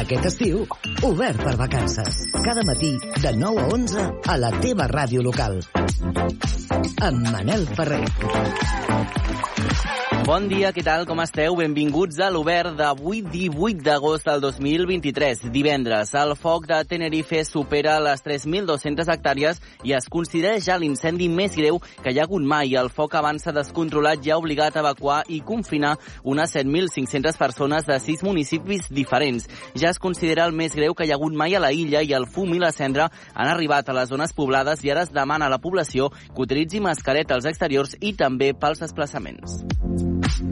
Aquest estiu, obert per vacances. Cada matí, de 9 a 11, a la teva ràdio local. Amb Manel Ferrer. Bon dia, què tal, com esteu? Benvinguts a l'Obert d'avui, 18 d'agost del 2023, divendres. El foc de Tenerife supera les 3.200 hectàrees i es considera ja l'incendi més greu que hi ha hagut mai. El foc avança descontrolat i ha obligat a evacuar i confinar unes 7.500 persones de sis municipis diferents. Ja es considera el més greu que hi ha hagut mai a la illa i el fum i la cendra han arribat a les zones poblades i ara es demana a la població que utilitzi mascareta als exteriors i també pels desplaçaments.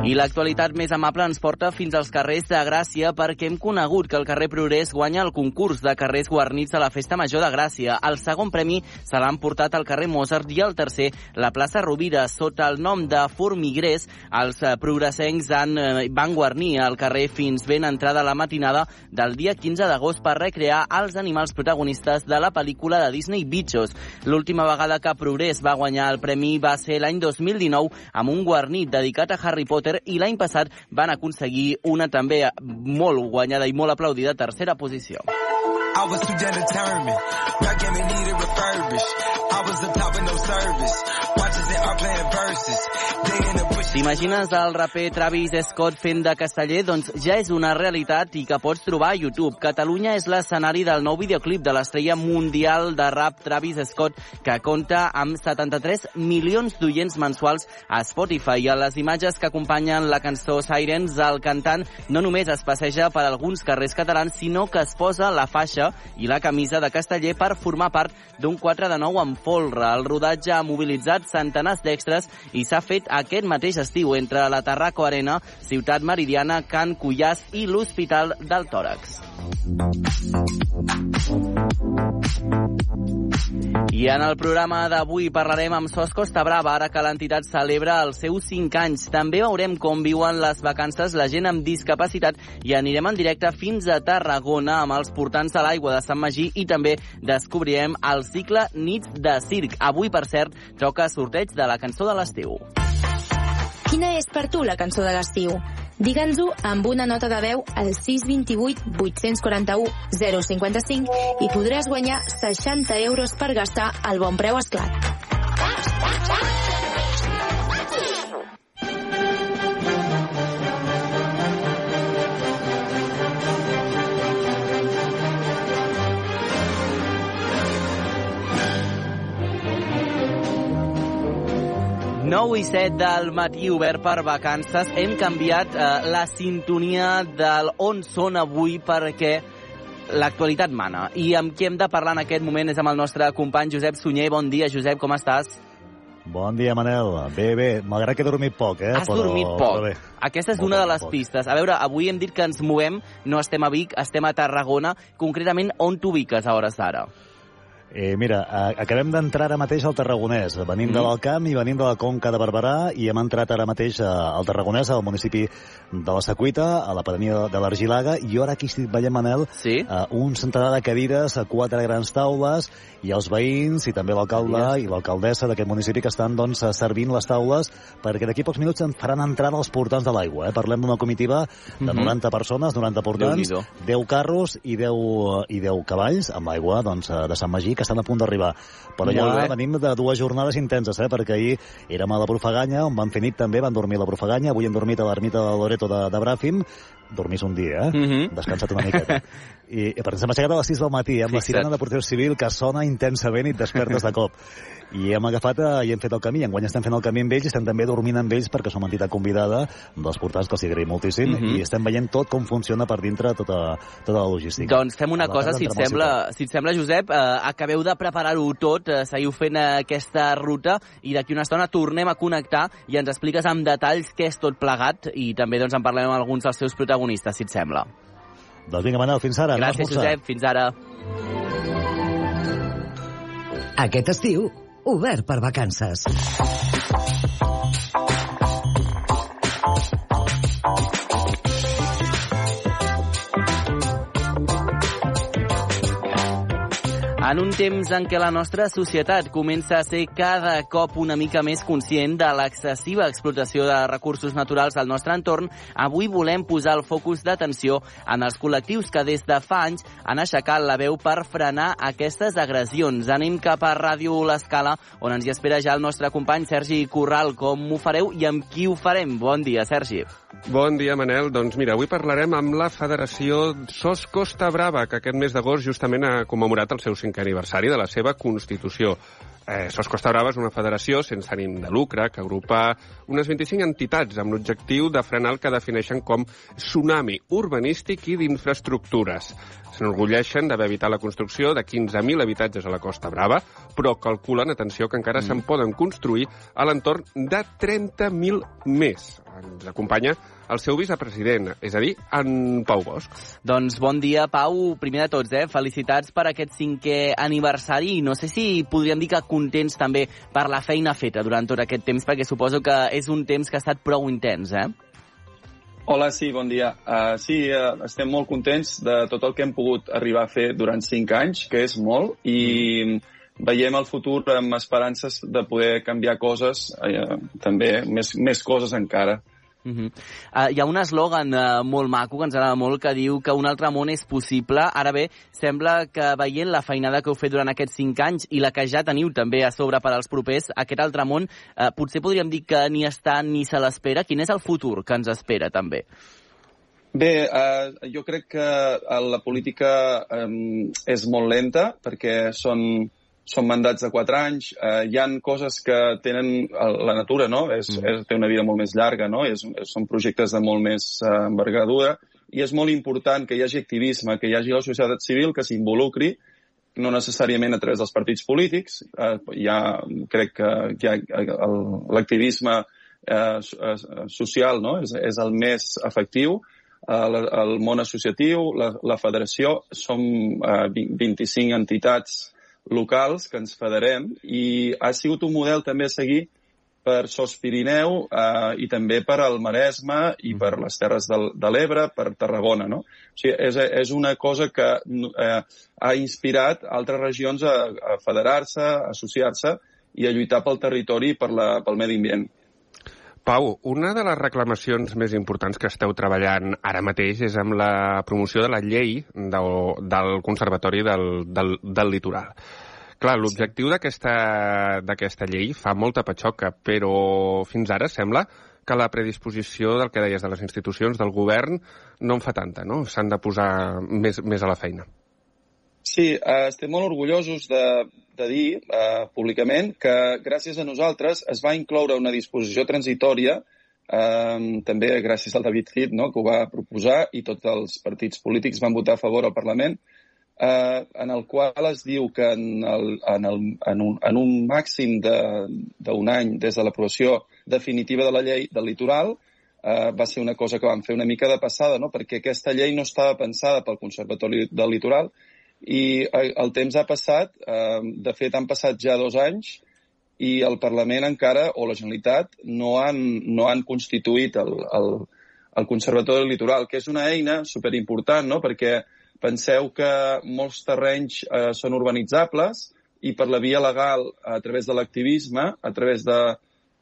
I l'actualitat més amable ens porta fins als carrers de Gràcia perquè hem conegut que el carrer Progrés guanya el concurs de carrers guarnits a la Festa Major de Gràcia. El segon premi se l'ha emportat al carrer Mozart i el tercer la plaça Rovira. Sota el nom de Formigrés, els eh, progressencs han, eh, van guarnir el carrer fins ben entrada la matinada del dia 15 d'agost per recrear els animals protagonistes de la pel·lícula de Disney Bichos. L'última vegada que Progrés va guanyar el premi va ser l'any 2019 amb un guarnit dedicat a Harry Potter i l'any passat van aconseguir una també molt guanyada i molt aplaudida tercera posició. I was too determined. Rap game needed refurbished. I was the top of no service. T'imagines el raper Travis Scott fent de casteller? Doncs ja és una realitat i que pots trobar a YouTube. Catalunya és l'escenari del nou videoclip de l'estrella mundial de rap Travis Scott, que compta amb 73 milions d'oients mensuals a Spotify. I a les imatges que acompanyen la cançó Sirens, el cantant no només es passeja per alguns carrers catalans, sinó que es posa la faixa i la camisa de casteller per formar part d'un 4 de 9 amb folre. El rodatge ha mobilitzat centenars d'extras i s'ha fet aquest mateix estiu entre la Tarraco Arena, Ciutat Meridiana, Can Cullàs i l'Hospital del Tòrax. I en el programa d'avui parlarem amb Sos Costa Brava, ara que l'entitat celebra els seus 5 anys. També veurem com viuen les vacances la gent amb discapacitat i anirem en directe fins a Tarragona amb els portants de l'aigua de Sant Magí i també descobrirem el cicle Nits de Circ. Avui, per cert, toca sorteig de la cançó de l'estiu. Quina és per tu la cançó de l'estiu? Digue'ns-ho amb una nota de veu al 628 841 055 i podràs guanyar 60 euros per gastar al bon preu esclat. Nou i 7 del matí obert per vacances. Hem canviat eh, la sintonia del on són avui perquè l'actualitat mana. I amb qui hem de parlar en aquest moment és amb el nostre company Josep Sunyer. Bon dia, Josep, com estàs? Bon dia, Manel. Bé, bé, malgrat que he dormit poc, eh? Has però, dormit poc. Però bé. Aquesta és una de les poc. pistes. A veure, avui hem dit que ens movem, no estem a Vic, estem a Tarragona. Concretament, on t'ubiques a hores d'ara? Eh, mira, acabem d'entrar ara mateix al Tarragonès. Venim mm. de l'Alcamp i venim de la Conca de Barberà i hem entrat ara mateix al Tarragonès, al municipi de la Secuita, a la pedania de l'Argilaga, i ara aquí estic veient, Manel, sí? uh, un centenar de cadires, a quatre grans taules, i els veïns i també l'alcalde yes. i l'alcaldessa d'aquest municipi que estan doncs, servint les taules perquè d'aquí pocs minuts en faran entrada els portants de l'aigua. Eh? Parlem d'una comitiva de 90 mm -hmm. persones, 90 portants, 10 carros i 10, i 10 cavalls amb l'aigua doncs, de Sant Magí que estan a punt d'arribar. Però ja venim de dues jornades intenses, eh? perquè ahir érem a la Profaganya, on van fer nit també, van dormir a la Profaganya, avui hem dormit a l'ermita de Loreto de, de Bràfim, dormís un dia, eh? Mm -hmm. Descansat una miqueta. I, per exemple, s'ha a les 6 del matí, amb Fixa't. la sirena de Protecció Civil que sona intensament i et despertes de cop. I hem agafat eh, i hem fet el camí. Enguany estem fent el camí amb ells i estem també dormint amb ells perquè som entitat convidada dels portals que els agraïm moltíssim mm -hmm. i estem veient tot com funciona per dintre tota, tota la logística. Doncs fem una cosa, si et, sembla, si et sembla, Josep, eh, acabeu de preparar-ho tot, eh, seguiu fent eh, aquesta ruta i d'aquí una estona tornem a connectar i ens expliques amb detalls què és tot plegat i també doncs, en parlem amb alguns dels seus protagonistes, si et sembla. Doncs vinga, Manel, fins ara. Gràcies, Josep, fins ara. Aquest estiu obert per vacances. En un temps en què la nostra societat comença a ser cada cop una mica més conscient de l'excessiva explotació de recursos naturals al nostre entorn, avui volem posar el focus d'atenció en els col·lectius que des de fa anys han aixecat la veu per frenar aquestes agressions. Anem cap a Ràdio L'Escala, on ens hi espera ja el nostre company Sergi Corral. Com ho fareu i amb qui ho farem? Bon dia, Sergi. Bon dia, Manel. Doncs mira, avui parlarem amb la Federació SOS Costa Brava, que aquest mes d'agost justament ha commemorat el seu cinquè aniversari de la seva Constitució. Eh, SOS Costa Brava és una federació sense ànim de lucre que agrupa unes 25 entitats amb l'objectiu de frenar el que defineixen com tsunami urbanístic i d'infraestructures. S'enorgulleixen d'haver evitat la construcció de 15.000 habitatges a la Costa Brava, però calculen, atenció, que encara mm. se'n poden construir a l'entorn de 30.000 més. Ens acompanya el seu vicepresident, és a dir, en Pau Bosch. Doncs bon dia, Pau. Primer de tots, eh? felicitats per aquest cinquè aniversari. No sé si podríem dir que contents també per la feina feta durant tot aquest temps, perquè suposo que és un temps que ha estat prou intens, eh? Hola, sí, bon dia. Uh, sí, uh, estem molt contents de tot el que hem pogut arribar a fer durant cinc anys, que és molt, i veiem el futur amb esperances de poder canviar coses, uh, també més, més coses encara. Uh -huh. uh, hi ha un eslògan uh, molt maco que ens agrada molt que diu que un altre món és possible. Ara bé, sembla que veient la feinada que heu fet durant aquests cinc anys i la que ja teniu també a sobre per als propers, aquest altre món uh, potser podríem dir que ni està ni se l'espera. Quin és el futur que ens espera també? Bé, uh, jo crec que la política um, és molt lenta perquè són són mandats de 4 anys, eh, hi han coses que tenen la natura, no? És, mm. és, té una vida molt més llarga, no? És, són projectes de molt més eh, envergadura i és molt important que hi hagi activisme, que hi hagi la societat civil que s'involucri, no necessàriament a través dels partits polítics. Eh, ja crec que ja, l'activisme eh, social no? és, és el més efectiu. Eh, el món associatiu, la, la federació, som eh, 25 entitats locals que ens federem i ha sigut un model també a seguir per Sos Pirineu eh, i també per al Maresme i per les Terres del, de l'Ebre, per Tarragona. No? O sigui, és, és una cosa que eh, ha inspirat altres regions a, a federar-se, a associar-se i a lluitar pel territori i per la, pel medi ambient. Pau, una de les reclamacions més importants que esteu treballant ara mateix és amb la promoció de la llei del, del Conservatori del, del, del Litoral. Clar, l'objectiu d'aquesta llei fa molta patxoca, però fins ara sembla que la predisposició del que deies de les institucions, del govern, no en fa tanta, no? S'han de posar més, més a la feina. Sí, eh, estem molt orgullosos de, de dir eh, públicament que gràcies a nosaltres es va incloure una disposició transitòria, eh, també gràcies al David Heath, no, que ho va proposar, i tots els partits polítics van votar a favor al Parlament, eh, en el qual es diu que en, el, en, el, en, un, en un màxim d'un any des de l'aprovació definitiva de la llei del litoral, eh, va ser una cosa que vam fer una mica de passada, no? perquè aquesta llei no estava pensada pel Conservatori del Litoral, i el temps ha passat, eh, de fet han passat ja dos anys i el Parlament encara, o la Generalitat, no han, no han constituït el, el, el Conservatori Litoral, que és una eina superimportant, no? perquè penseu que molts terrenys eh, són urbanitzables i per la via legal, a través de l'activisme, a través de,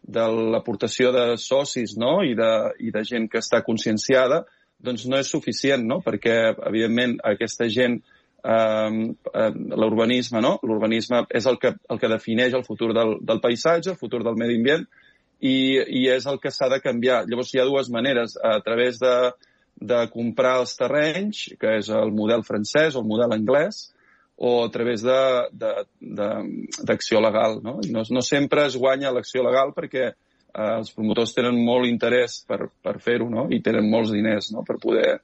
de l'aportació de socis no? I, de, i de gent que està conscienciada, doncs no és suficient, no? perquè, evidentment, aquesta gent l'urbanisme, no? L'urbanisme és el que, el que defineix el futur del, del paisatge, el futur del medi ambient, i, i és el que s'ha de canviar. Llavors hi ha dues maneres, a través de, de comprar els terrenys, que és el model francès o el model anglès, o a través d'acció legal. No? No, no sempre es guanya l'acció legal perquè eh, els promotors tenen molt interès per, per fer-ho no? i tenen molts diners no? per, poder,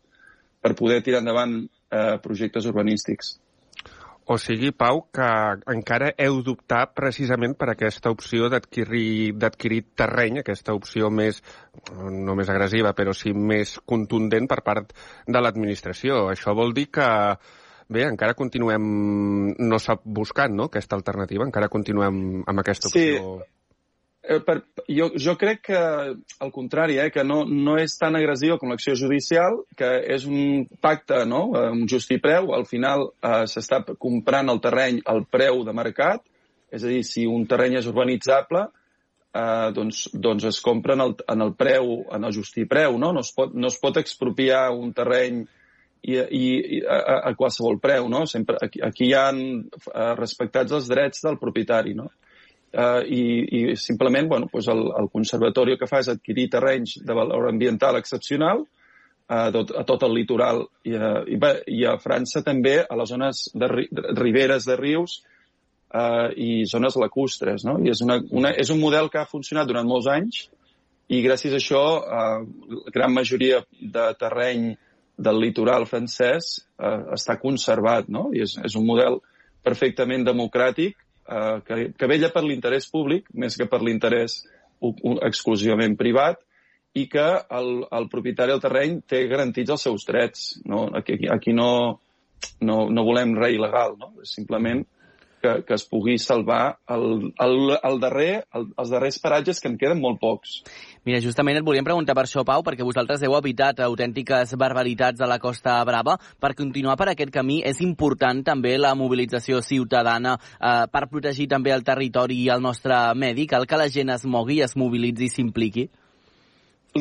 per poder tirar endavant eh, projectes urbanístics. O sigui, Pau, que encara heu d'optar precisament per aquesta opció d'adquirir terreny, aquesta opció més, no més agressiva, però sí més contundent per part de l'administració. Això vol dir que, bé, encara continuem, no s'ha buscat, no?, aquesta alternativa, encara continuem amb aquesta opció... Sí. Eh, per, jo, jo crec que, al contrari, eh, que no, no és tan agressiva com l'acció judicial, que és un pacte, no?, un just i preu. Al final eh, s'està comprant el terreny al preu de mercat, és a dir, si un terreny és urbanitzable, eh, doncs, doncs es compra en el, en el preu, en el just i preu, no? No es pot, no es pot expropiar un terreny i, i, i a, a qualsevol preu, no? Sempre, aquí, aquí hi ha uh, respectats els drets del propietari, no? Uh, i, I simplement, bueno, doncs el, el conservatori el que fa és adquirir terrenys de valor ambiental excepcional a tot, a tot el litoral i a, i, bé, i a França també, a les zones de, de riberes de rius uh, i zones lacustres, no? I és, una, una, és un model que ha funcionat durant molts anys i gràcies a això uh, la gran majoria de terreny del litoral francès eh, està conservat, no? I és, és un model perfectament democràtic eh, que, que vella per l'interès públic més que per l'interès exclusivament privat i que el, el propietari del terreny té garantits els seus drets. No? Aquí, aquí no, no, no volem res il·legal, no? Simplement que, que es pugui salvar el, el, el darrer, el, els darrers paratges que en queden molt pocs. Mira, justament et volíem preguntar per això, Pau, perquè vosaltres heu evitat autèntiques barbaritats a la Costa Brava. Per continuar per aquest camí és important també la mobilització ciutadana eh, per protegir també el territori i el nostre medi. Cal que la gent es mogui, es mobilitzi i s'impliqui?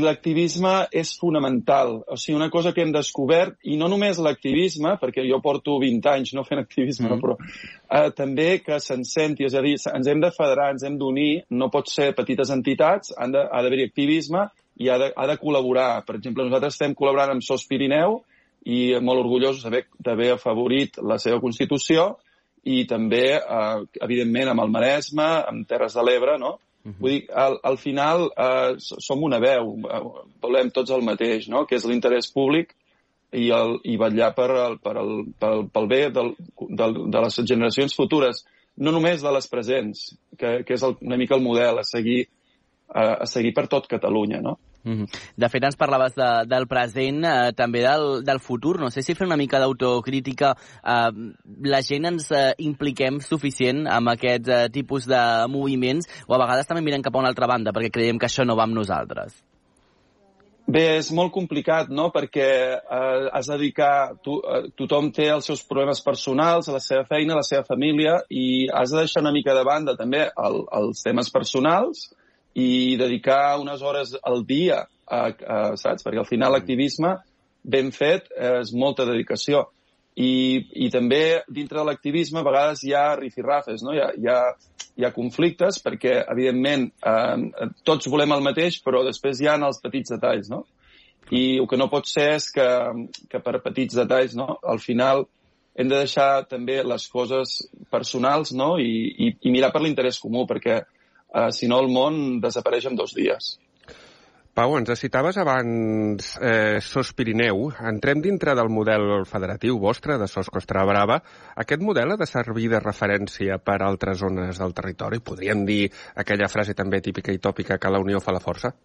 L'activisme és fonamental. O sigui, una cosa que hem descobert, i no només l'activisme, perquè jo porto 20 anys no fent activisme, mm. però eh, també que se'n senti, és a dir, ens hem de federar, ens hem d'unir, no pot ser petites entitats, han de, ha d'haver-hi activisme i ha de, ha de col·laborar. Per exemple, nosaltres estem col·laborant amb SOS Pirineu i molt orgullosos d'haver afavorit la seva Constitució i també, eh, evidentment, amb el Maresme, amb Terres de l'Ebre, no? Uh -huh. Vull dir, al, al final eh, som una veu, eh, volem tots el mateix, no? que és l'interès públic i, el, i vetllar per, el, per el, pel, pel bé del, del, de les generacions futures, no només de les presents, que, que és el, una mica el model a seguir, a, a seguir per tot Catalunya. No? Mm -hmm. De fet, ens parlaves de, del present, eh, també del, del futur. No sé si fer una mica d'autocrítica eh, la gent ens eh, impliquem suficient amb aquests eh, tipus de moviments o a vegades també mirem cap a una altra banda perquè creiem que això no va amb nosaltres. Bé, és molt complicat, no?, perquè eh, has de dedicar... Tu, eh, tothom té els seus problemes personals, la seva feina, la seva família, i has de deixar una mica de banda també el, els temes personals, i dedicar unes hores al dia, a, a, saps? Perquè al final l'activisme ben fet és molta dedicació. I, i també dintre de l'activisme a vegades hi ha rifirrafes, no? hi, ha, hi, ha, hi ha conflictes perquè, evidentment, eh, tots volem el mateix, però després hi ha els petits detalls. No? I el que no pot ser és que, que per petits detalls, no? al final hem de deixar també les coses personals no? I, i, i mirar per l'interès comú, perquè Uh, si no, el món desapareix en dos dies. Pau, ens citaves abans eh, SOS Pirineu. Entrem dintre del model federatiu vostre de SOS Costa Brava. Aquest model ha de servir de referència per a altres zones del territori? Podríem dir aquella frase també típica i tòpica que la unió fa la força?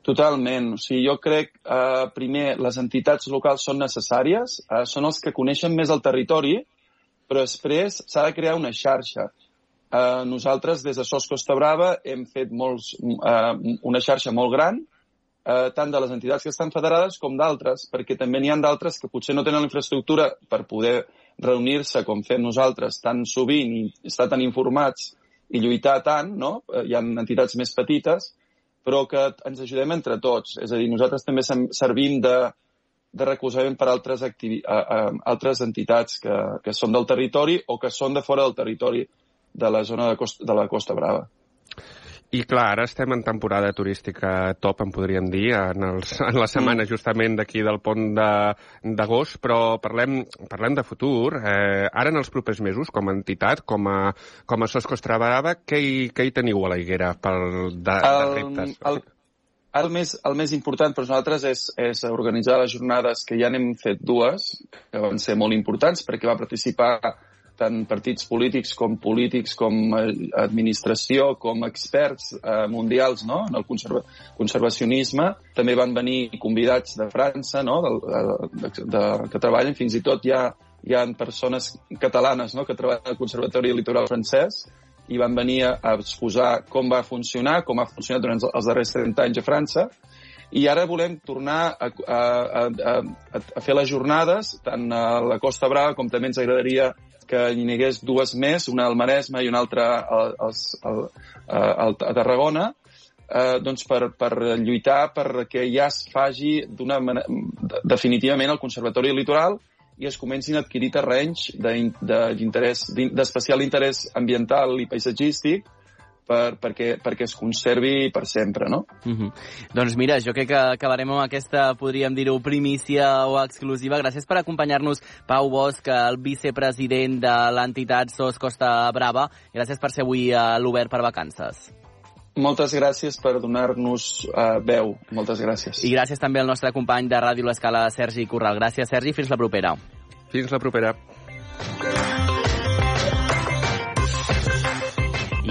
Totalment. O sigui, jo crec, eh, primer, les entitats locals són necessàries, eh, són els que coneixen més el territori, però després s'ha de crear una xarxa. Eh, nosaltres, des de SOS Costa Brava, hem fet molts, eh, una xarxa molt gran, eh, tant de les entitats que estan federades com d'altres, perquè també n'hi ha d'altres que potser no tenen la infraestructura per poder reunir-se com fem nosaltres tan sovint i estar tan informats i lluitar tant, no? Eh, hi ha entitats més petites, però que ens ajudem entre tots. És a dir, nosaltres també servim de, de recolzament per altres, activi, a, a, altres entitats que, que són del territori o que són de fora del territori de la zona de, costa, de la Costa Brava. I clar, ara estem en temporada turística top, en podríem dir, en, els, en la setmana mm. justament d'aquí del pont d'agost, però parlem, parlem de futur. Eh, ara en els propers mesos, com a entitat, com a, com a SOS Costa Brava, què hi, què hi teniu a la higuera pel, de, el, de reptes? El, el més, el més important per nosaltres és, és organitzar les jornades, que ja n'hem fet dues, que van ser molt importants, perquè va participar tant partits polítics com polítics, com eh, administració, com experts eh, mundials no? en el conserva conservacionisme. També van venir convidats de França, no? de, de, de, que treballen, fins i tot hi ha, hi ha persones catalanes no? que treballen al Conservatori Litoral francès i van venir a exposar com va funcionar, com ha funcionat durant els darrers 30 anys a França, i ara volem tornar a, a, a, a, a fer les jornades, tant a la Costa Brava com també ens agradaria que hi n'hi dues més, una al Maresme i una altra al, al, al, a Tarragona, eh, doncs per, per lluitar perquè ja es faci d'una definitivament el Conservatori Litoral i es comencin a adquirir terrenys d'especial de, interès ambiental i paisatgístic per, perquè, perquè es conservi per sempre, no? Uh -huh. Doncs mira, jo crec que acabarem amb aquesta, podríem dir-ho, primícia o exclusiva. Gràcies per acompanyar-nos, Pau Bosch, el vicepresident de l'entitat SOS Costa Brava. Gràcies per ser avui a l'Obert per Vacances. Moltes gràcies per donar-nos uh, veu. Moltes gràcies. I gràcies també al nostre company de Ràdio L'Escala, Sergi Corral. Gràcies, Sergi. Fins la propera. Fins la propera.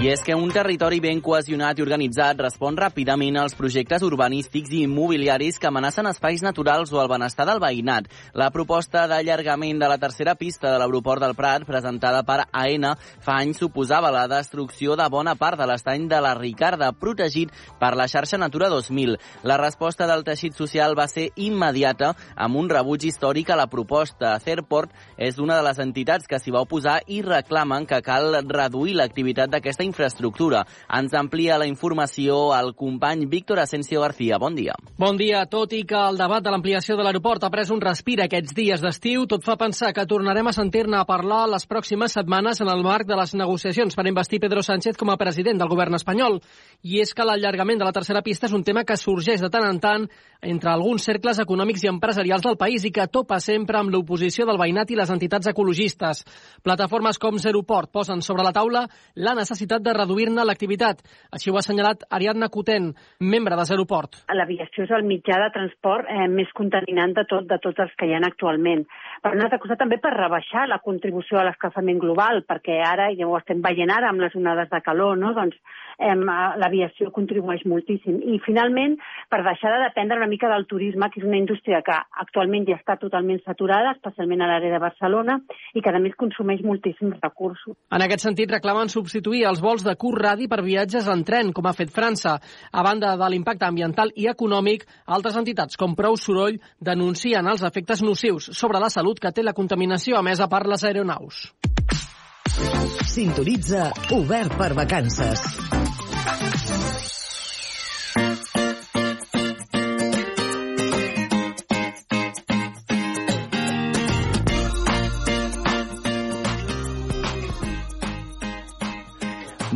I és que un territori ben cohesionat i organitzat respon ràpidament als projectes urbanístics i immobiliaris que amenacen espais naturals o el benestar del veïnat. La proposta d'allargament de la tercera pista de l'aeroport del Prat, presentada per AENA, fa anys suposava la destrucció de bona part de l'estany de la Ricarda, protegit per la xarxa Natura 2000. La resposta del teixit social va ser immediata, amb un rebuig històric a la proposta. Fairport és una de les entitats que s'hi va oposar i reclamen que cal reduir l'activitat d'aquesta infraestructura. Ens amplia la informació el company Víctor Asensio García. Bon dia. Bon dia. Tot i que el debat de l'ampliació de l'aeroport ha pres un respir aquests dies d'estiu, tot fa pensar que tornarem a sentir-ne a parlar les pròximes setmanes en el marc de les negociacions per investir Pedro Sánchez com a president del govern espanyol. I és que l'allargament de la tercera pista és un tema que sorgeix de tant en tant entre alguns cercles econòmics i empresarials del país i que topa sempre amb l'oposició del veïnat i les entitats ecologistes. Plataformes com Zeroport posen sobre la taula la necessitat necessitat de reduir-ne l'activitat. Així ho ha assenyalat Ariadna Coten, membre de Zeroport. L'aviació és el mitjà de transport eh, més contaminant de, tot, de tots els que hi ha actualment. Per una altra cosa, també per rebaixar la contribució a l'escalfament global, perquè ara, ja ho estem veient ara amb les onades de calor, no? doncs eh, l'aviació contribueix moltíssim. I, finalment, per deixar de dependre una mica del turisme, que és una indústria que actualment ja està totalment saturada, especialment a l'àrea de Barcelona, i que, a més, consumeix moltíssims recursos. En aquest sentit, reclamen substituir els vols de curt radi per viatges en tren, com ha fet França. A banda de l'impacte ambiental i econòmic, altres entitats com Prou Soroll denuncien els efectes nocius sobre la salut que té la contaminació emesa per les aeronaus. Sintonitza Obert per Vacances.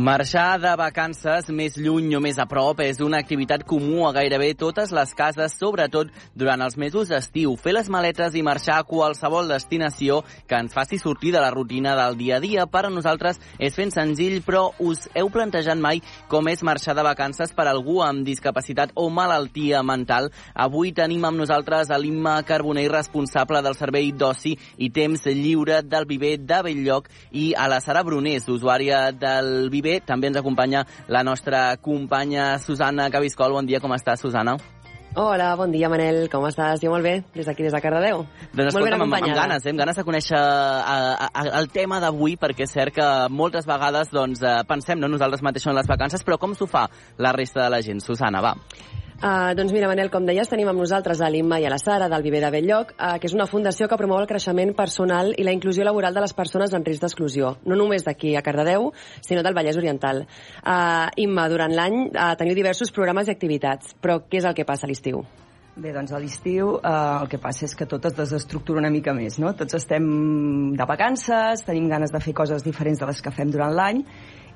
Marxar de vacances més lluny o més a prop és una activitat comú a gairebé totes les cases, sobretot durant els mesos d'estiu. Fer les maletes i marxar a qualsevol destinació que ens faci sortir de la rutina del dia a dia per a nosaltres és ben senzill, però us heu plantejat mai com és marxar de vacances per algú amb discapacitat o malaltia mental? Avui tenim amb nosaltres a l'Imma Carbonell, responsable del Servei d'Oci i Temps Lliure del Viver de Belllloc i a la Sara Brunés, usuària del Viver bé, també ens acompanya la nostra companya Susana Cabiscol. Bon dia, com estàs, Susana? Hola, bon dia, Manel. Com estàs? Jo molt bé, des d'aquí, des de Cardedeu. Doncs escolta'm, amb, amb ganes, eh? amb ganes de conèixer a, a, a, el tema d'avui, perquè és cert que moltes vegades doncs, eh, pensem no, nosaltres mateixos en les vacances, però com s'ho fa la resta de la gent? Susana, va. Uh, doncs mira, Manel, com deies, tenim amb nosaltres a l'Imma i a la Sara del Viver de Belllloc, uh, que és una fundació que promou el creixement personal i la inclusió laboral de les persones en risc d'exclusió, no només d'aquí a Cardedeu, sinó del Vallès Oriental. Uh, Imma, durant l'any uh, teniu diversos programes i activitats, però què és el que passa a l'estiu? Bé, doncs a l'estiu eh, el que passa és que tot es desestructura una mica més, no? Tots estem de vacances, tenim ganes de fer coses diferents de les que fem durant l'any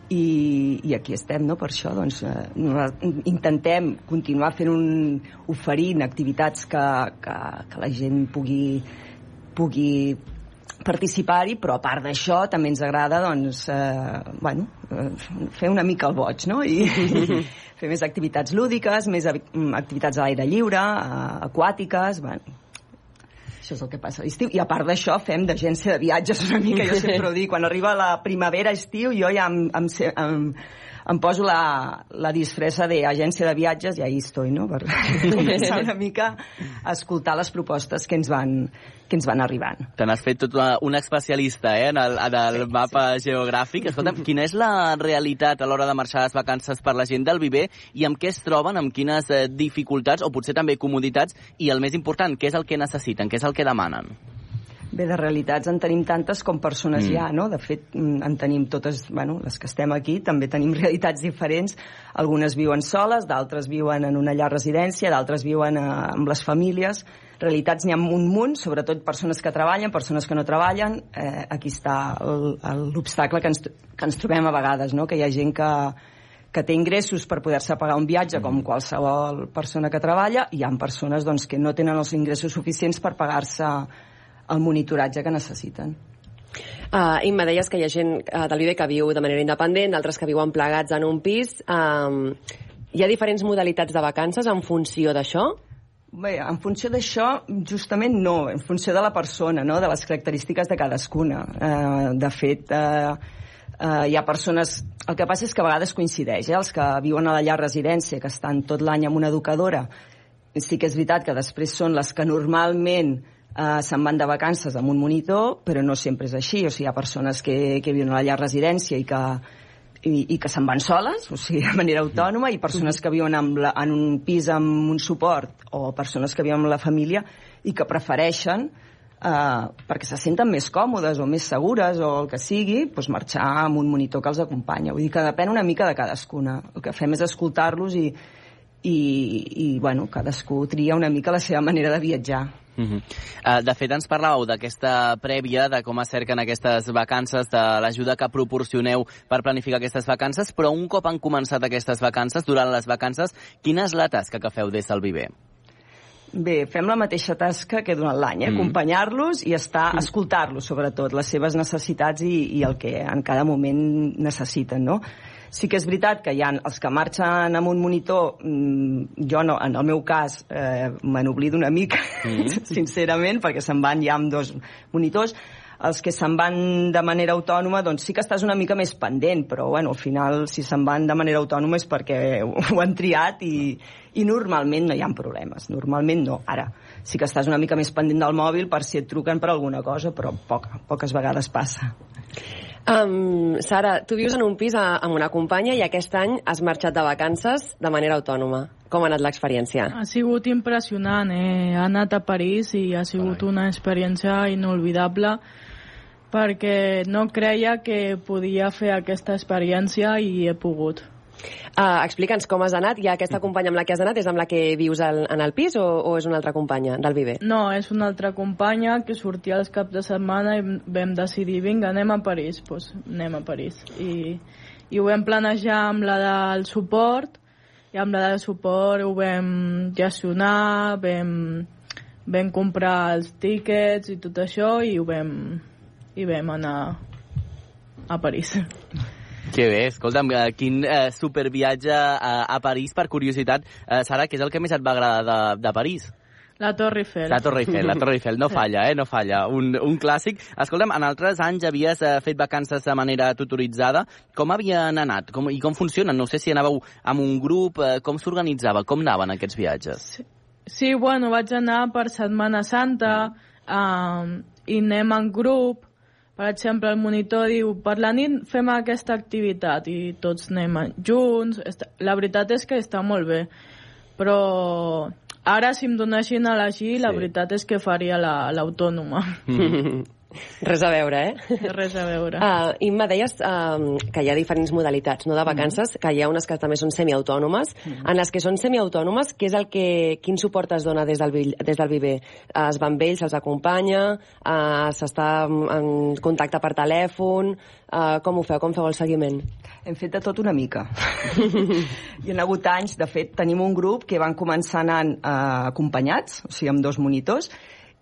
i, i aquí estem, no? Per això, doncs, eh, intentem continuar fent un, oferint activitats que, que, que la gent pugui, pugui participar-hi, però a part d'això també ens agrada doncs, eh, bueno, eh, fer una mica el boig, no? I, i fer més activitats lúdiques, més activitats a l'aire lliure, eh, aquàtiques, bueno, això és el que passa a l'estiu. I a part d'això, fem d'agència de viatges una mica, jo sempre ho dic, quan arriba la primavera, estiu, jo ja em, em, em, em poso la, la disfressa d'agència de viatges i ahí estoy, no? Per començar una mica a escoltar les propostes que ens van, que ens van arribant. Te n'has fet tot una, un especialista eh, en el, en el sí, mapa sí. geogràfic. Escolta'm, quina és la realitat a l'hora de marxar a les vacances per la gent del Viver i amb què es troben, amb quines eh, dificultats o potser també comoditats i el més important, què és el que necessiten, què és el que demanen? Bé, de realitats en tenim tantes com persones mm. hi ha, no? De fet, mm, en tenim totes, bueno, les que estem aquí, també tenim realitats diferents. Algunes viuen soles, d'altres viuen en una llar residència, d'altres viuen eh, amb les famílies. Realitats n'hi ha un munt, sobretot persones que treballen, persones que no treballen. Eh, aquí està l'obstacle que, ens, que ens trobem a vegades, no? Que hi ha gent que, que té ingressos per poder-se pagar un viatge, com mm. qualsevol persona que treballa, i hi ha persones doncs, que no tenen els ingressos suficients per pagar-se el monitoratge que necessiten. Uh, Imma, deies que hi ha gent uh, del Vive que viu de manera independent, d'altres que viuen plegats en un pis. Um, hi ha diferents modalitats de vacances en funció d'això? Bé, en funció d'això, justament no, en funció de la persona, no? de les característiques de cadascuna. Uh, de fet, uh, uh, hi ha persones... El que passa és que a vegades coincideix, eh? els que viuen a la llar residència, que estan tot l'any amb una educadora, sí que és veritat que després són les que normalment eh, se'n van de vacances amb un monitor, però no sempre és així. O sigui, hi ha persones que, que viuen a la llar residència i que, i, i que se'n van soles, o sigui, de manera autònoma, i persones que viuen amb la, en un pis amb un suport, o persones que viuen amb la família i que prefereixen eh, perquè se senten més còmodes o més segures o el que sigui, doncs marxar amb un monitor que els acompanya. Vull dir que depèn una mica de cadascuna. El que fem és escoltar-los i, i, i bueno, cadascú tria una mica la seva manera de viatjar. Uh -huh. uh, de fet, ens parlàveu d'aquesta prèvia, de com es cerquen aquestes vacances, de l'ajuda que proporcioneu per planificar aquestes vacances, però un cop han començat aquestes vacances, durant les vacances, quina és la tasca que feu des del Viver? Bé, fem la mateixa tasca que durant l'any, eh? mm. acompanyar-los i estar, escoltar-los, sobretot, les seves necessitats i, i el que en cada moment necessiten, no? Sí que és veritat que hi ha els que marxen amb un monitor, mmm, jo no, en el meu cas eh, me n'oblido una mica, mm. sincerament, perquè se'n van ja amb dos monitors, els que se'n van de manera autònoma, doncs sí que estàs una mica més pendent, però bueno, al final si se'n van de manera autònoma és perquè ho han triat i, i normalment no hi ha problemes, normalment no. Ara, sí que estàs una mica més pendent del mòbil per si et truquen per alguna cosa, però poca, poques vegades passa. Um, Sara, tu vius en un pis a, amb una companya i aquest any has marxat de vacances de manera autònoma. Com ha anat l'experiència? Ha sigut impressionant. Eh? He anat a París i ha sigut una experiència inolvidable perquè no creia que podia fer aquesta experiència i he pogut. Uh, Explica'ns com has anat. I aquesta companya amb la que has anat és amb la que vius al, en el pis o, o és una altra companya del Viver? No, és una altra companya que sortia els caps de setmana i vam decidir, vinga, anem a París. Doncs pues anem a París. I, I ho vam planejar amb la del suport i amb la del suport ho vam gestionar, vam, vam comprar els tíquets i tot això i ho vam, i vam anar a París. Que bé, escolta'm, eh, quin eh, superviatge a, a París, per curiositat. Eh, Sara, què és el que més et va agradar de, de París? La Torre Eiffel. La Torre Eiffel, la Torre Eiffel. No falla, eh? No falla. Un, un clàssic. Escolta'm, en altres anys havies eh, fet vacances de manera tutoritzada. Com havien anat? Com, I com funcionen? No sé si anàveu amb un grup. Eh, com s'organitzava? Com anaven aquests viatges? Sí, sí bueno, vaig anar per Setmana Santa eh, i anem en grup per exemple, el monitor diu per la nit fem aquesta activitat i tots anem junts. La veritat és que està molt bé, però ara si em donessin a elegir, sí. la veritat és que faria l'autònoma. La, Res a veure, eh? Res a veure. Uh, Imma, deies uh, que hi ha diferents modalitats no, de vacances, mm. que hi ha unes que també són semiautònomes. Mm. En les que són semiautònomes, què és el que, quin suport es dona des del, des del Viver? Uh, es van amb ells, se'ls acompanya, uh, s'està en contacte per telèfon, uh, com ho feu, com feu el seguiment? Hem fet de tot una mica. Hi ha hagut anys, de fet, tenim un grup que van començar anant uh, acompanyats, o sigui, amb dos monitors,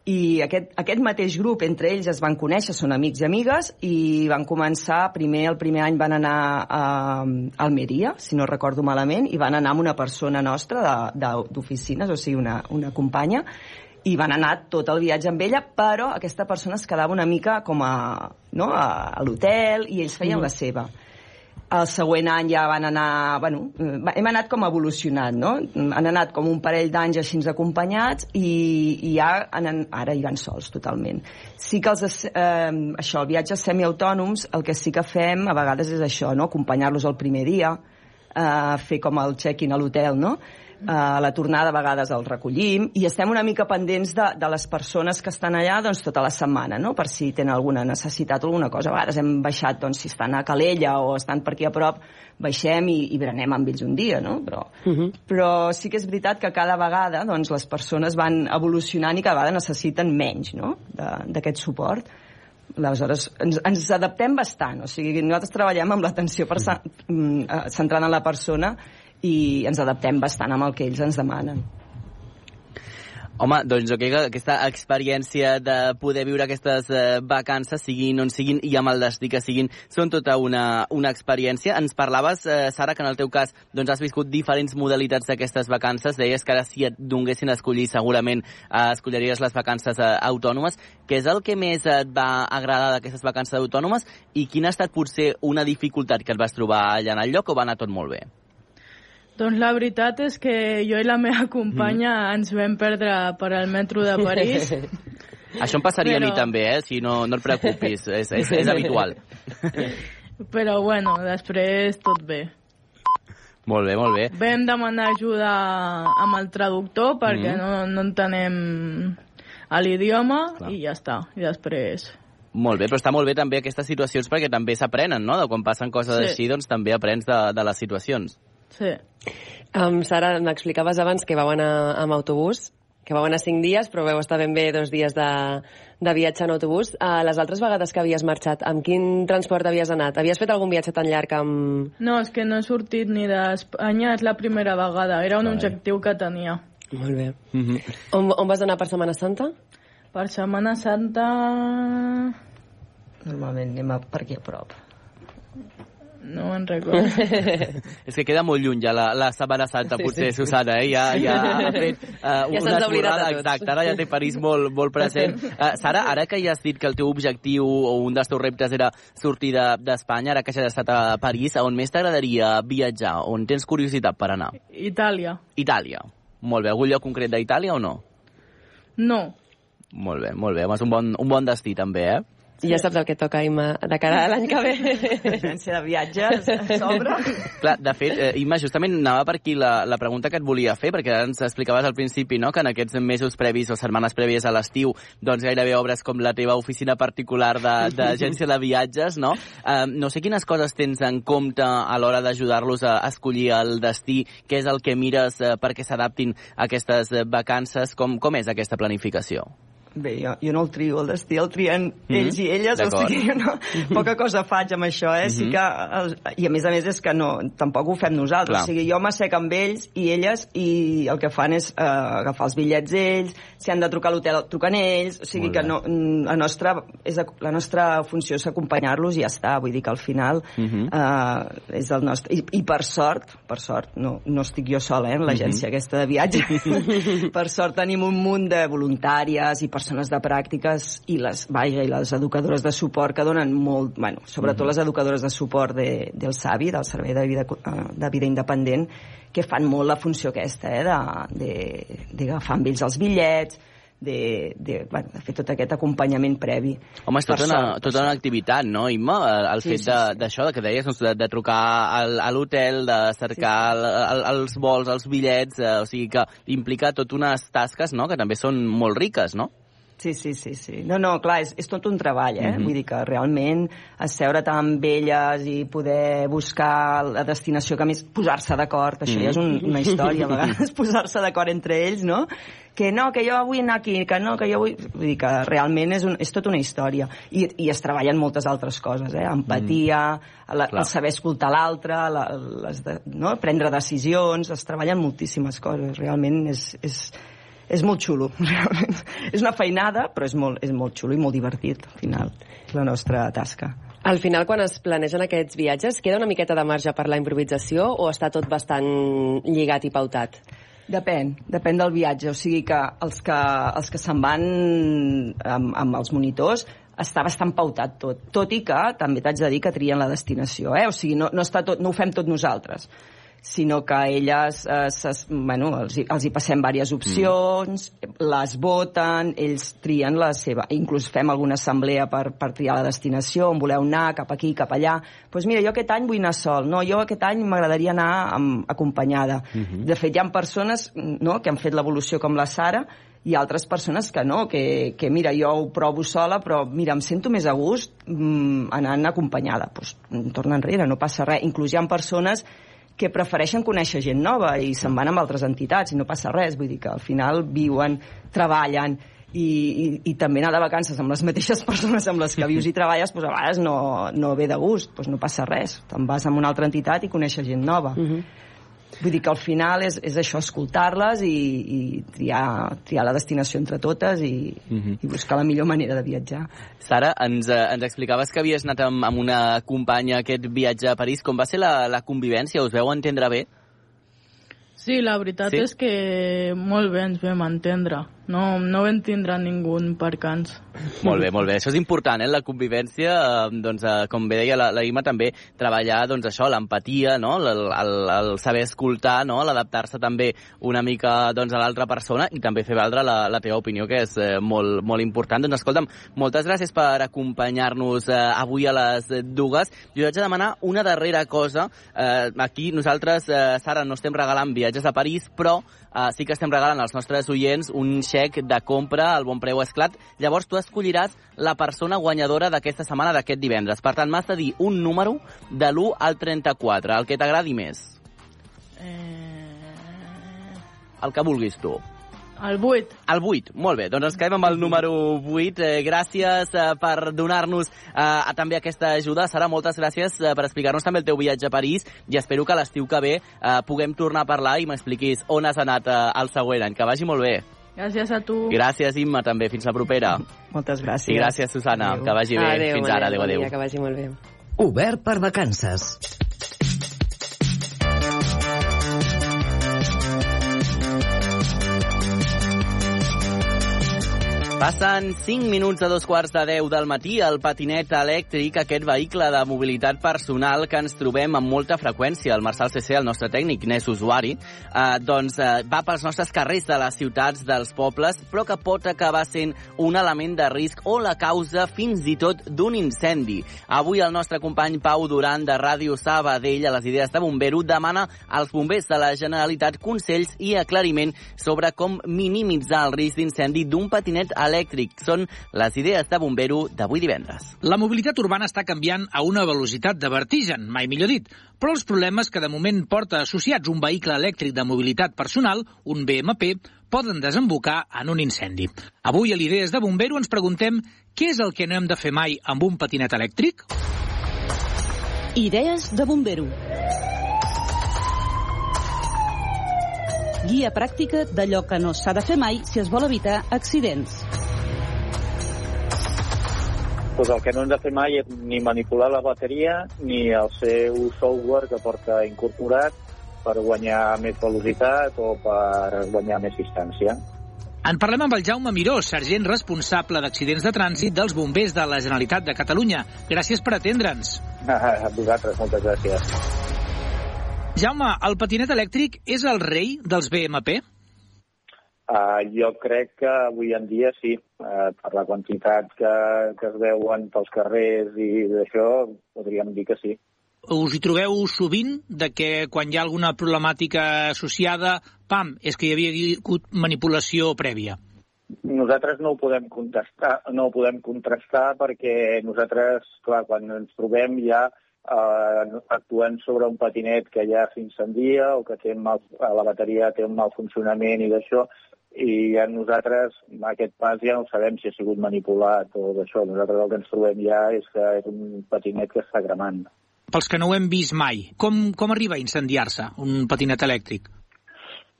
i aquest, aquest mateix grup, entre ells es van conèixer, són amics i amigues, i van començar, primer el primer any van anar a, a Almeria, si no recordo malament, i van anar amb una persona nostra d'oficines, o sigui, una, una companya, i van anar tot el viatge amb ella, però aquesta persona es quedava una mica com a, no, a, a l'hotel i ells feien mm. la seva. El següent any ja van anar... Bueno, hem anat com evolucionant, no? Han anat com un parell d'anys així acompanyats i, i ja han, ara hi van sols, totalment. Sí que els, eh, això, el viatges semiautònoms, el que sí que fem a vegades és això, no? Acompanyar-los el primer dia, eh, fer com el check-in a l'hotel, no? A la tornada a vegades el recollim i estem una mica pendents de, de les persones que estan allà doncs, tota la setmana, no? per si tenen alguna necessitat o alguna cosa. A vegades hem baixat, doncs, si estan a Calella o estan per aquí a prop, baixem i, i berenem amb ells un dia, no? Però, uh -huh. però sí que és veritat que cada vegada doncs, les persones van evolucionant i cada vegada necessiten menys no? d'aquest suport. Aleshores, ens, ens adaptem bastant. O sigui, nosaltres treballem amb l'atenció mm, eh, centrada en la persona i ens adaptem bastant amb el que ells ens demanen. Home, doncs jo crec que aquesta experiència de poder viure aquestes eh, vacances, siguin on siguin i amb el destí que siguin, són tota una, una experiència. Ens parlaves, eh, Sara, que en el teu cas doncs, has viscut diferents modalitats d'aquestes vacances. Deies que ara si et donguessin a escollir, segurament eh, escolliries les vacances eh, autònomes. Què és el que més et va agradar d'aquestes vacances autònomes i quina ha estat potser una dificultat que et vas trobar allà en el lloc o va anar tot molt bé? Doncs la veritat és que jo i la meva companya mm. ens vam perdre per al metro de París. Això em passaria Però... a mi també, eh? Si no, no et preocupis, és, és, és habitual. Però bueno, després tot bé. Molt bé, molt bé. Vam demanar ajuda amb el traductor perquè mm. no, no entenem l'idioma i ja està. I després... Molt bé, però està molt bé també aquestes situacions perquè també s'aprenen, no? De quan passen coses sí. així, doncs també aprens de, de les situacions. Sí. Um, Sara, m'explicaves abans que vau anar amb autobús, que vau anar cinc dies, però veu estar ben bé dos dies de, de viatge en autobús. Uh, les altres vegades que havies marxat, amb quin transport havies anat? Havies fet algun viatge tan llarg amb... No, és que no he sortit ni d'Espanya, és la primera vegada. Era un vale. objectiu que tenia. Molt bé. Mm -hmm. on, on vas anar per Setmana Santa? Per Setmana Santa... Normalment anem per aquí a prop no me'n recordo. és que queda molt lluny ja la, la Setmana Santa, sí, potser, sí, Susana, eh? Ja, ja ha fet uh, ja una esborrada, exacte, ara ja té París molt, molt present. Uh, Sara, ara que ja has dit que el teu objectiu o un dels teus reptes era sortir d'Espanya, de, ara que ja has estat a París, on més t'agradaria viatjar? On tens curiositat per anar? Itàlia. Itàlia. Molt bé. Algun lloc concret d'Itàlia o no? No. Molt bé, molt bé. És un bon, un bon destí, també, eh? Sí. Ja saps el que toca, Imma, de cara a l'any que ve. Agència de viatges a sobre. Clar, de fet, eh, Imma, justament anava per aquí la, la pregunta que et volia fer, perquè ens explicaves al principi no, que en aquests mesos previs o setmanes prèvies a l'estiu doncs gairebé obres com la teva oficina particular d'agència de, de viatges, no? Eh, no sé quines coses tens en compte a l'hora d'ajudar-los a escollir el destí, què és el que mires eh, perquè s'adaptin a aquestes vacances, com, com és aquesta planificació? Bé, jo, jo no el trio, el destí el trien mm -hmm. ells i elles, o sigui, no, poca cosa faig amb això, eh? Mm -hmm. sí que, el, I a més a més és que no, tampoc ho fem nosaltres, Clar. o sigui, jo m'assec amb ells i elles i el que fan és eh, agafar els bitllets ells, si han de trucar a l'hotel, truquen ells, o sigui que no, la, nostra, és, la nostra funció és acompanyar-los i ja està, vull dir que al final mm -hmm. eh, és el nostre... I, I per sort, per sort, no, no estic jo sola, eh, en l'agència mm -hmm. aquesta de viatge, per sort tenim un munt de voluntàries i persones persones de pràctiques i les, vaja, i les educadores de suport que donen molt, bueno, sobretot mm -hmm. les educadores de suport de, del SAVI, del Servei de Vida, de Vida Independent, que fan molt la funció aquesta, eh, d'agafar amb ells els bitllets, de, de, bueno, de fer tot aquest acompanyament previ. Home, és tota, una, tota una activitat, no, Imma? El, el sí, fet d'això, sí, sí. que deies, doncs, de, de trucar al, a l'hotel, de cercar sí. el, el, els vols, els bitllets, eh, o sigui que implica tot unes tasques no?, que també són molt riques, no? Sí, sí, sí, sí. No, no, clar, és, és tot un treball, eh? Mm -hmm. Vull dir que realment asseure-te amb elles i poder buscar la destinació que més... Posar-se d'acord, això mm -hmm. ja és un, una història, a vegades, posar-se d'acord entre ells, no? Que no, que jo vull anar aquí, que no, que jo vull... Vull dir que realment és, un, és tota una història. I, I es treballen moltes altres coses, eh? Empatia, mm. la, el saber escoltar l'altre, de, no? prendre decisions, es treballen moltíssimes coses. Realment és, és, és molt xulo, realment. és una feinada, però és molt, és molt xulo i molt divertit, al final, la nostra tasca. Al final, quan es planegen aquests viatges, queda una miqueta de marge per la improvisació o està tot bastant lligat i pautat? Depèn, depèn del viatge. O sigui que els que, els que se'n van amb, amb els monitors està bastant pautat tot. Tot i que també t'haig de dir que trien la destinació, eh? O sigui, no, no, està tot, no ho fem tot nosaltres sinó que elles eh, ses, bueno, els, hi, els hi passem diverses opcions, mm. les voten, ells trien la seva... Inclús fem alguna assemblea per, per triar la destinació, on voleu anar, cap aquí, cap allà. Doncs pues mira, jo aquest any vull anar sol, no, jo aquest any m'agradaria anar amb, acompanyada. Mm -hmm. De fet, hi ha persones no, que han fet l'evolució com la Sara, i altres persones que no, que, que mira, jo ho provo sola, però mira, em sento més a gust mmm, anant acompanyada. Doncs pues, torna enrere, no passa res. Inclús hi ha persones que prefereixen conèixer gent nova i se'n van amb altres entitats i no passa res, vull dir que al final viuen, treballen i, i, i també anar de vacances amb les mateixes persones amb les que vius i treballes doncs a vegades no, no ve de gust, doncs no passa res. Te'n vas a una altra entitat i coneixes gent nova. Uh -huh. Vull dir que al final és, és això, escoltar-les i, i triar, triar la destinació entre totes i, uh Mhm. -huh. i buscar la millor manera de viatjar. Sara, ens, eh, ens explicaves que havies anat amb, amb una companya aquest viatge a París. Com va ser la, la convivència? Us veu entendre bé? Sí, la veritat Sí? és que molt bé ens vam entendre. No, no vam tindre ningú percans. Molt bé, molt bé. Això és important, eh? La convivència, eh, doncs, eh, com bé deia la, la Ima, també treballar, doncs, això, l'empatia, no? El, el, el saber escoltar, no? L'adaptar-se també una mica, doncs, a l'altra persona i també fer valdre la, la teva opinió, que és eh, molt, molt important. Doncs, escolta'm, moltes gràcies per acompanyar-nos eh, avui a les dues. Jo haig de demanar una darrera cosa. Eh, aquí nosaltres, eh, Sara, no estem regalant viatges a París, però Uh, sí que estem regalant als nostres oients un xec de compra al bon preu esclat. Llavors tu escolliràs la persona guanyadora d'aquesta setmana, d'aquest divendres. Per tant, m'has de dir un número de l'1 al 34, el que t'agradi més. El que vulguis tu. El 8. El 8, molt bé. Doncs ens quedem amb el número 8. Eh, gràcies eh, per donar-nos eh, també aquesta ajuda. Sara, moltes gràcies eh, per explicar-nos també el teu viatge a París i espero que l'estiu que ve eh, puguem tornar a parlar i m'expliquis on has anat eh, el següent any. Que vagi molt bé. Gràcies a tu. Gràcies, Imma, també. Fins la propera. Moltes gràcies. I gràcies, Susana. Adéu. Que vagi bé. Adéu, Fins ara. Adéu, adéu. que vagi molt bé. Obert per vacances. Passen 5 minuts a dos quarts de 10 del matí. El patinet elèctric, aquest vehicle de mobilitat personal que ens trobem amb molta freqüència, el Marçal CC, el nostre tècnic, n'és usuari, eh, doncs eh, va pels nostres carrers de les ciutats, dels pobles, però que pot acabar sent un element de risc o la causa fins i tot d'un incendi. Avui el nostre company Pau Duran de Ràdio Sabadell a les idees de bombero demana als bombers de la Generalitat consells i aclariment sobre com minimitzar el risc d'incendi d'un patinet elèctric. Són les idees de bombero d'avui divendres. La mobilitat urbana està canviant a una velocitat de vertigen, mai millor dit, però els problemes que de moment porta associats un vehicle elèctric de mobilitat personal, un BMP, poden desembocar en un incendi. Avui a l'Idees de Bombero ens preguntem què és el que no hem de fer mai amb un patinet elèctric? Idees de bombero. Guia pràctica d'allò que no s'ha de fer mai si es vol evitar accidents. pues el que no hem de fer mai és ni manipular la bateria ni el seu software que porta incorporat per guanyar més velocitat o per guanyar més distància. En parlem amb el Jaume Miró, sergent responsable d'accidents de trànsit dels bombers de la Generalitat de Catalunya. Gràcies per atendre'ns. A vosaltres, moltes gràcies. Jaume, el patinet elèctric és el rei dels BMP? Uh, jo crec que avui en dia sí, uh, per la quantitat que, que es veuen pels carrers i d'això, podríem dir que sí. Us hi trobeu sovint de que quan hi ha alguna problemàtica associada, pam, és que hi havia hagut manipulació prèvia? Nosaltres no ho podem contestar, no ho podem contrastar perquè nosaltres, clar, quan ens trobem ja eh, actuem sobre un patinet que ja s'incendia o que té mal, la bateria té un mal funcionament i d'això, i ja nosaltres, en aquest pas, ja no sabem si ha sigut manipulat o d'això. Nosaltres el que ens trobem ja és que és un patinet que està cremant. Pels que no ho hem vist mai, com, com arriba a incendiar-se un patinet elèctric?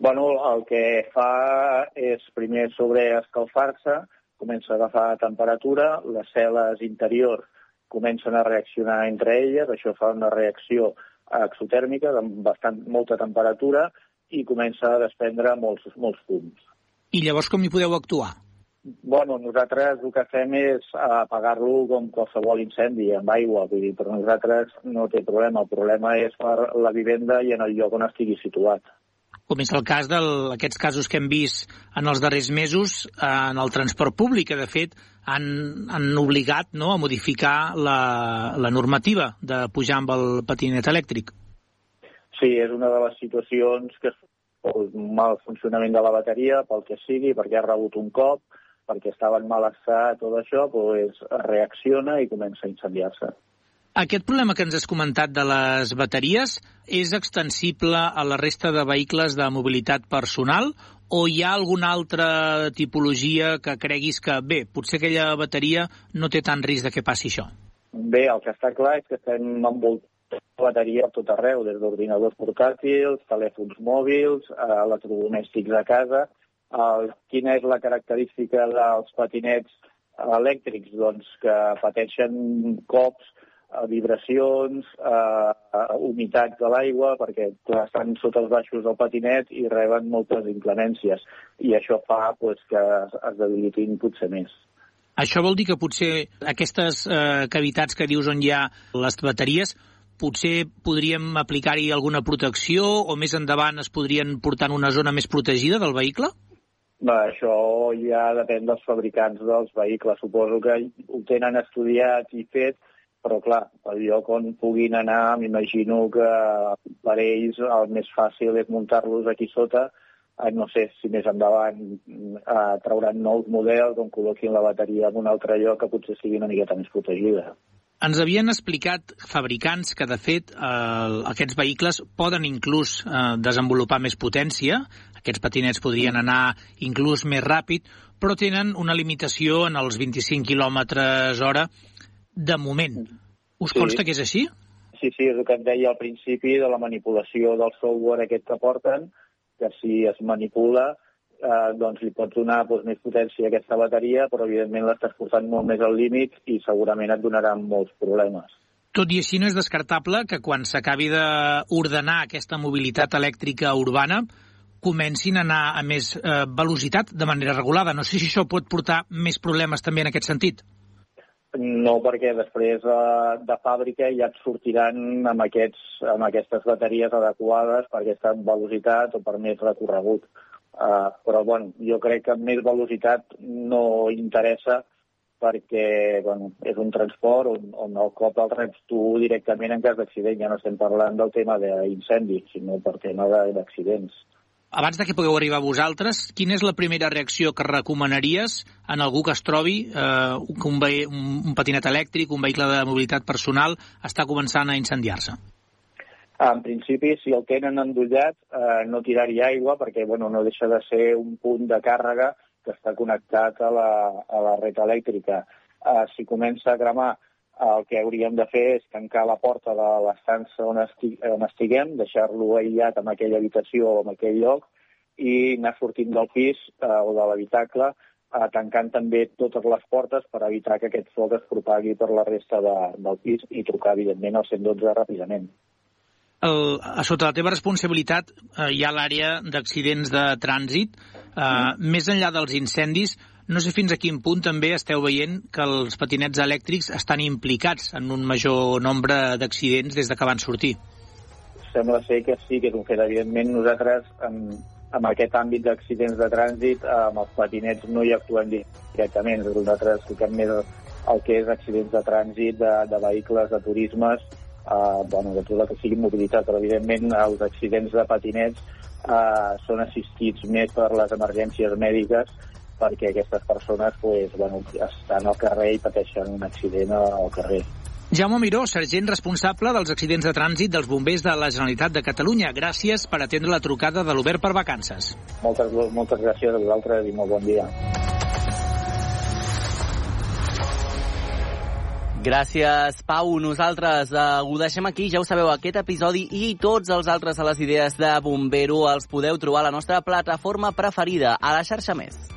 Bueno, el que fa és primer sobreescalfar-se, comença a agafar temperatura, les cel·les interiors comencen a reaccionar entre elles, això fa una reacció exotèrmica amb bastant, molta temperatura i comença a desprendre molts, molts fums. I llavors com hi podeu actuar? Bueno, nosaltres el que fem és apagar-lo com qualsevol incendi, amb aigua. Vull dir, per nosaltres no té problema. El problema és per la vivenda i en el lloc on estigui situat. Com és el cas d'aquests casos que hem vist en els darrers mesos en el transport públic, que de fet han, han obligat no, a modificar la, la normativa de pujar amb el patinet elèctric. Sí, és una de les situacions que pel mal funcionament de la bateria, pel que sigui, perquè ha rebut un cop, perquè estava en mal estat, tot això, doncs reacciona i comença a incendiar-se. Aquest problema que ens has comentat de les bateries és extensible a la resta de vehicles de mobilitat personal o hi ha alguna altra tipologia que creguis que, bé, potser aquella bateria no té tant risc de que passi això? Bé, el que està clar és que estem envoltats bateria a tot arreu, des d'ordinadors portàtils, telèfons mòbils, eh, electrodomèstics a casa. Quina és la característica dels patinets elèctrics? Doncs que pateixen cops, vibracions, eh, humitats de l'aigua, perquè clar, estan sota els baixos del patinet i reben moltes inclemències. I això fa pues, que es, es debilitin potser més. Això vol dir que potser aquestes eh, cavitats que dius on hi ha les bateries potser podríem aplicar-hi alguna protecció o més endavant es podrien portar en una zona més protegida del vehicle? Bé, això ja depèn dels fabricants dels vehicles. Suposo que ho tenen estudiat i fet, però clar, el lloc on puguin anar, m'imagino que per ells el més fàcil és muntar-los aquí sota, no sé si més endavant eh, trauran nous models on col·loquin la bateria en un altre lloc que potser sigui una miqueta més protegida. Ens havien explicat fabricants que, de fet, eh, aquests vehicles poden inclús eh, desenvolupar més potència, aquests patinets podrien mm. anar inclús més ràpid, però tenen una limitació en els 25 km hora de moment. Us sí. consta que és així? Sí, sí, és el que et deia al principi de la manipulació del software aquest que porten, que si es manipula eh, doncs li pots donar doncs, més potència a aquesta bateria, però evidentment l'estàs portant molt més al límit i segurament et donarà molts problemes. Tot i així no és descartable que quan s'acabi d'ordenar aquesta mobilitat elèctrica urbana comencin a anar a més eh, velocitat de manera regulada. No sé si això pot portar més problemes també en aquest sentit. No, perquè després eh, de fàbrica ja et sortiran amb, aquests, amb aquestes bateries adequades per aquesta velocitat o per més recorregut. Uh, però bueno, jo crec que més velocitat no interessa perquè bueno, és un transport on, on el cop el reps tu directament en cas d'accident. Ja no estem parlant del tema d'incendi, sinó per tema d'accidents. Abans de que pugueu arribar vosaltres, quina és la primera reacció que recomanaries en algú que es trobi eh, un, un, un patinet elèctric, un vehicle de mobilitat personal, està començant a incendiar-se? En principi, si el tenen endollat, eh, no tirar-hi aigua perquè bueno, no deixa de ser un punt de càrrega que està connectat a la, a la red elèctrica. Eh, si comença a cremar, el que hauríem de fer és tancar la porta de l'estança on, esti on estiguem, deixar-lo aïllat en aquella habitació o en aquell lloc i anar sortint del pis eh, o de l'habitacle eh, tancant també totes les portes per evitar que aquest foc es propagui per la resta de, del pis i trucar, evidentment, al 112 ràpidament el, a sota la teva responsabilitat eh, hi ha l'àrea d'accidents de trànsit. Eh, mm. Més enllà dels incendis, no sé fins a quin punt també esteu veient que els patinets elèctrics estan implicats en un major nombre d'accidents des de que van sortir. Sembla ser que sí, que és un fet. Evidentment, nosaltres, en, en aquest àmbit d'accidents de trànsit, amb els patinets no hi actuem directament. Nosaltres toquem més el que és accidents de trànsit de, de vehicles de turismes eh, bueno, de tot el que sigui mobilitat, però evidentment els accidents de patinets eh, són assistits més per les emergències mèdiques perquè aquestes persones pues, bueno, estan al carrer i pateixen un accident al carrer. Jaume Miró, sergent responsable dels accidents de trànsit dels bombers de la Generalitat de Catalunya. Gràcies per atendre la trucada de l'Obert per Vacances. Moltes, moltes gràcies a vosaltres i molt bon dia. Gràcies, Pau. Nosaltres eh, ho deixem aquí. Ja ho sabeu, aquest episodi i tots els altres a les idees de Bombero els podeu trobar a la nostra plataforma preferida, a la xarxa Més.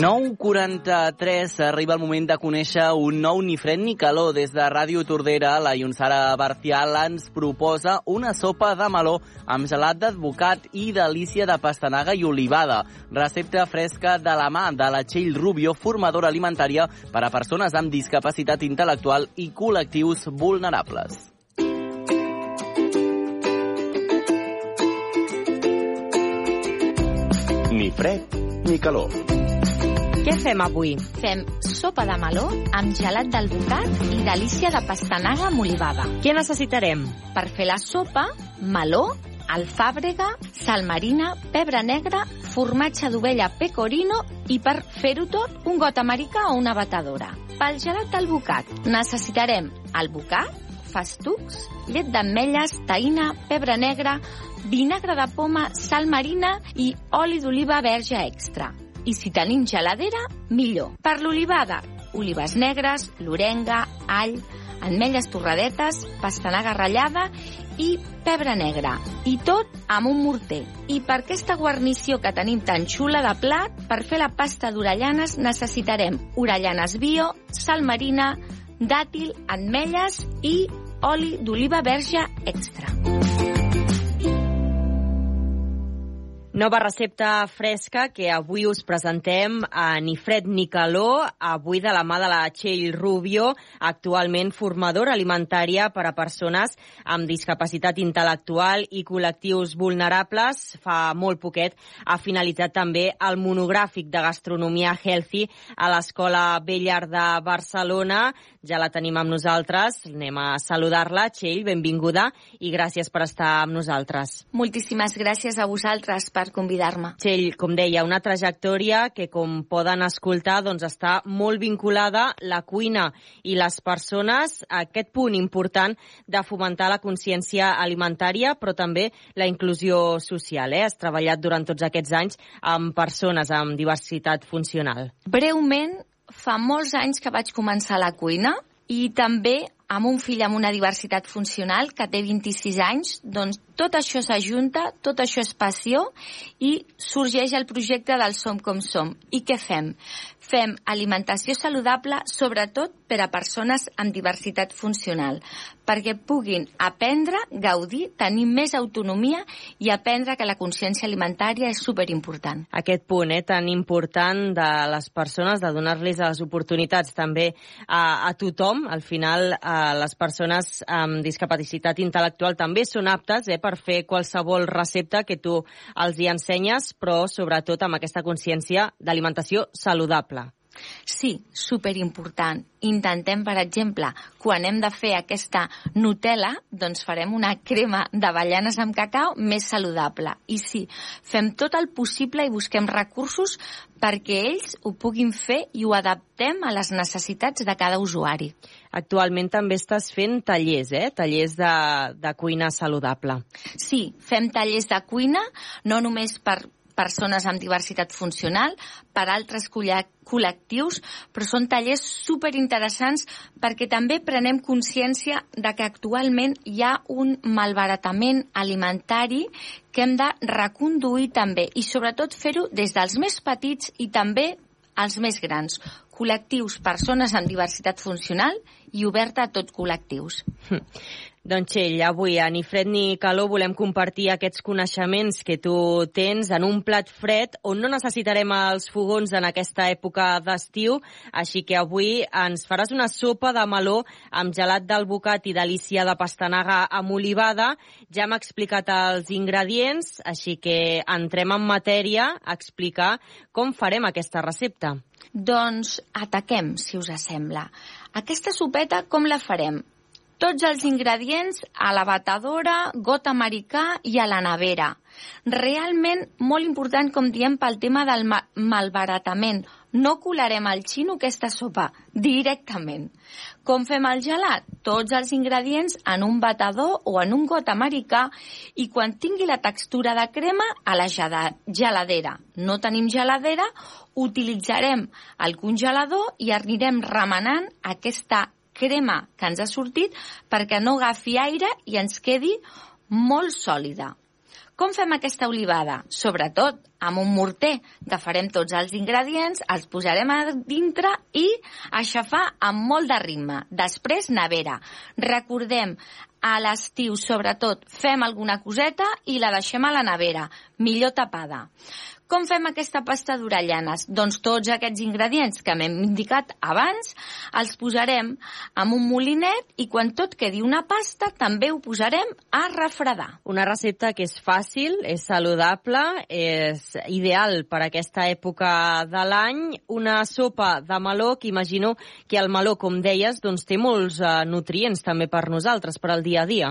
9.43, arriba el moment de conèixer un nou ni fred ni calor. Des de Ràdio Tordera, la Ionsara Barcial ens proposa una sopa de meló amb gelat d'advocat i delícia de pastanaga i olivada. Recepta fresca de la mà de la Txell Rubio, formadora alimentària per a persones amb discapacitat intel·lectual i col·lectius vulnerables. Ni fred ni calor. Què fem avui? Fem sopa de meló amb gelat d'alvocat i delícia de pastanaga amb olivada. Què necessitarem? Per fer la sopa, meló, alfàbrega, sal marina, pebre negre, formatge d'ovella pecorino i per fer-ho tot, un got americà o una batedora. Pel gelat d'alvocat necessitarem alvocat, festucs, llet d'ametlles, taïna, pebre negre, vinagre de poma, sal marina i oli d'oliva verge extra. I si tenim geladera, millor. Per l'olivada, olives negres, l'orenga, all, ametlles torradetes, pastanaga ratllada i pebre negre. I tot amb un morter. I per aquesta guarnició que tenim tan xula de plat, per fer la pasta d'orellanes necessitarem orellanes bio, sal marina, dàtil, ametlles i oli d'oliva verge extra. Nova recepta fresca que avui us presentem a ni fred ni calor, avui de la mà de la Txell Rubio, actualment formadora alimentària per a persones amb discapacitat intel·lectual i col·lectius vulnerables. Fa molt poquet ha finalitzat també el monogràfic de gastronomia healthy a l'Escola Bellar de Barcelona. Ja la tenim amb nosaltres. Anem a saludar-la. Txell, benvinguda i gràcies per estar amb nosaltres. Moltíssimes gràcies a vosaltres per convidar-me. Txell, com deia, una trajectòria que, com poden escoltar, doncs està molt vinculada la cuina i les persones a aquest punt important de fomentar la consciència alimentària, però també la inclusió social. Eh? Has treballat durant tots aquests anys amb persones amb diversitat funcional. Breument, fa molts anys que vaig començar la cuina i també amb un fill amb una diversitat funcional que té 26 anys, doncs tot això s'ajunta, tot això és passió i sorgeix el projecte del Som com som. I què fem? Fem alimentació saludable sobretot per a persones amb diversitat funcional, perquè puguin aprendre, gaudir, tenir més autonomia i aprendre que la consciència alimentària és superimportant. Aquest punt eh, tan important de les persones, de donar-los les oportunitats també a, a tothom, al final a les persones amb discapacitat intel·lectual també són aptes eh, per fer qualsevol recepta que tu els hi ensenyes, però sobretot amb aquesta consciència d'alimentació saludable. Sí, superimportant. Intentem, per exemple, quan hem de fer aquesta Nutella, doncs farem una crema d'avellanes amb cacau més saludable. I sí, fem tot el possible i busquem recursos perquè ells ho puguin fer i ho adaptem a les necessitats de cada usuari. Actualment també estàs fent tallers, eh? Tallers de, de cuina saludable. Sí, fem tallers de cuina, no només per persones amb diversitat funcional, per altres col·lectius, però són tallers superinteressants perquè també prenem consciència de que actualment hi ha un malbaratament alimentari que hem de reconduir també i sobretot fer-ho des dels més petits i també als més grans, col·lectius, persones amb diversitat funcional i oberta a tots col·lectius. Doncs, Txell, avui a Ni Fred ni Calor volem compartir aquests coneixements que tu tens en un plat fred on no necessitarem els fogons en aquesta època d'estiu, així que avui ens faràs una sopa de meló amb gelat d'alvocat i delícia de pastanaga amb olivada. Ja hem explicat els ingredients, així que entrem en matèria a explicar com farem aquesta recepta. Doncs ataquem, si us sembla. Aquesta sopeta com la farem? Tots els ingredients a la batedora, got americà i a la nevera. Realment molt important, com diem, pel tema del ma malbaratament. No colarem al xino aquesta sopa, directament. Com fem el gelat? Tots els ingredients en un batedor o en un got americà i quan tingui la textura de crema a la geladera. No tenim geladera, utilitzarem el congelador i anirem remenant aquesta crema que ens ha sortit perquè no agafi aire i ens quedi molt sòlida. Com fem aquesta olivada? Sobretot amb un morter. Agafarem tots els ingredients, els posarem a dintre i aixafar amb molt de ritme. Després, nevera. Recordem, a l'estiu, sobretot, fem alguna coseta i la deixem a la nevera, millor tapada. Com fem aquesta pasta d'orellanes? Doncs tots aquests ingredients que m'hem indicat abans els posarem en un molinet i quan tot quedi una pasta també ho posarem a refredar. Una recepta que és fàcil, és saludable, és ideal per aquesta època de l'any. Una sopa de meló que imagino que el meló, com deies, doncs té molts uh, nutrients també per nosaltres, per al dia a dia.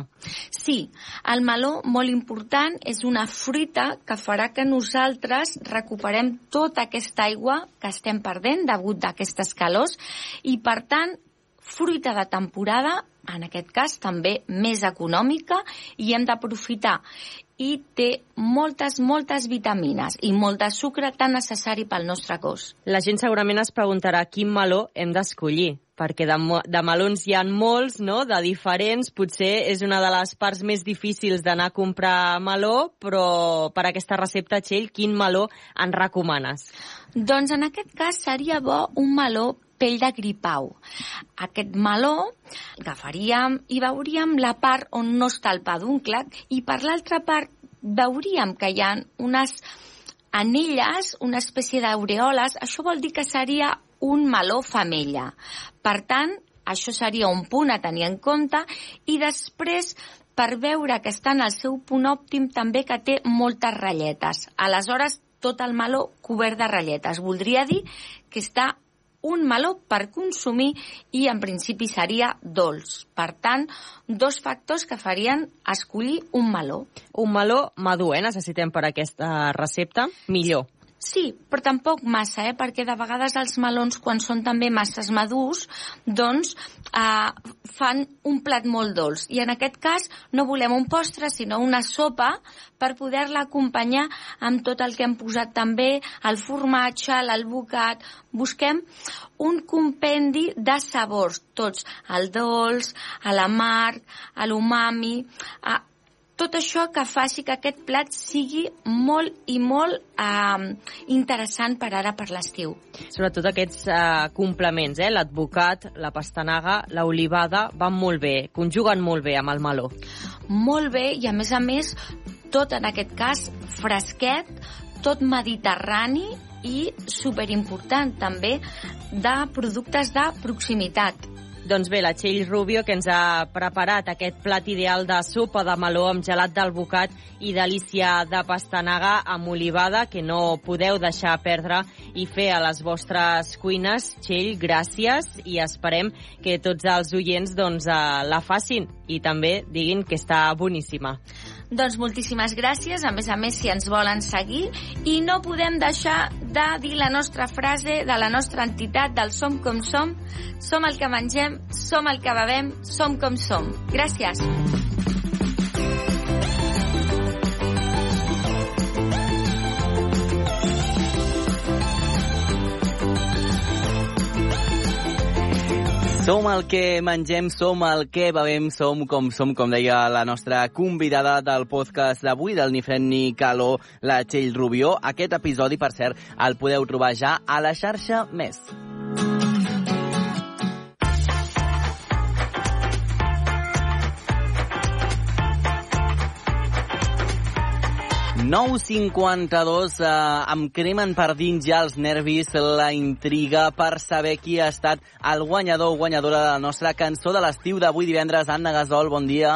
Sí, el meló, molt important, és una fruita que farà que nosaltres nosaltres recuperem tota aquesta aigua que estem perdent degut d'aquestes calors i, per tant, fruita de temporada, en aquest cas també més econòmica, i hem d'aprofitar i té moltes, moltes vitamines i molt de sucre tan necessari pel nostre cos. La gent segurament es preguntarà quin meló hem d'escollir, perquè de, de melons hi ha molts, no?, de diferents. Potser és una de les parts més difícils d'anar a comprar meló, però per aquesta recepta, Txell, quin meló en recomanes? Doncs en aquest cas seria bo un meló pell de gripau. Aquest meló agafaríem i veuríem la part on no està el peduncle i per l'altra part veuríem que hi ha unes anelles, una espècie d'aureoles, això vol dir que seria un meló femella. Per tant, això seria un punt a tenir en compte i després per veure que està en el seu punt òptim també que té moltes ratlletes. Aleshores, tot el meló cobert de ratlletes. Voldria dir que està un meló per consumir i en principi seria dolç. Per tant, dos factors que farien escollir un meló. Un meló madur, eh? Necessitem per aquesta recepta. Millor. Sí, però tampoc massa, eh? perquè de vegades els melons, quan són també masses madurs, doncs eh, fan un plat molt dolç. I en aquest cas no volem un postre, sinó una sopa per poder-la acompanyar amb tot el que hem posat també, el formatge, l'alvocat. Busquem un compendi de sabors, tots, el dolç, l'amarg, l'umami, eh, tot això que faci que aquest plat sigui molt i molt eh, interessant per ara per l'estiu. Sobretot aquests eh, complements, eh? l'advocat, la pastanaga, l'olivada, van molt bé, conjuguen molt bé amb el meló. Molt bé, i a més a més, tot en aquest cas fresquet, tot mediterrani i superimportant també de productes de proximitat doncs bé, la Txell Rubio, que ens ha preparat aquest plat ideal de sopa de meló amb gelat d'alvocat i delícia de pastanaga amb olivada, que no podeu deixar perdre i fer a les vostres cuines. Txell, gràcies i esperem que tots els oients doncs, eh, la facin i també diguin que està boníssima. Doncs moltíssimes gràcies, a més a més si ens volen seguir i no podem deixar de dir la nostra frase de la nostra entitat del Som com som, som el que mengem, som el que bevem, som com som. Gràcies. Som el que mengem, som el que bevem, som com som, com deia la nostra convidada del podcast d'avui, del Ni Fred ni Calor, la Txell Rubió. Aquest episodi, per cert, el podeu trobar ja a la xarxa Més. 9.52, eh, em cremen per dins ja els nervis, la intriga per saber qui ha estat el guanyador o guanyadora de la nostra cançó de l'estiu d'avui divendres. Anna Gasol, bon dia.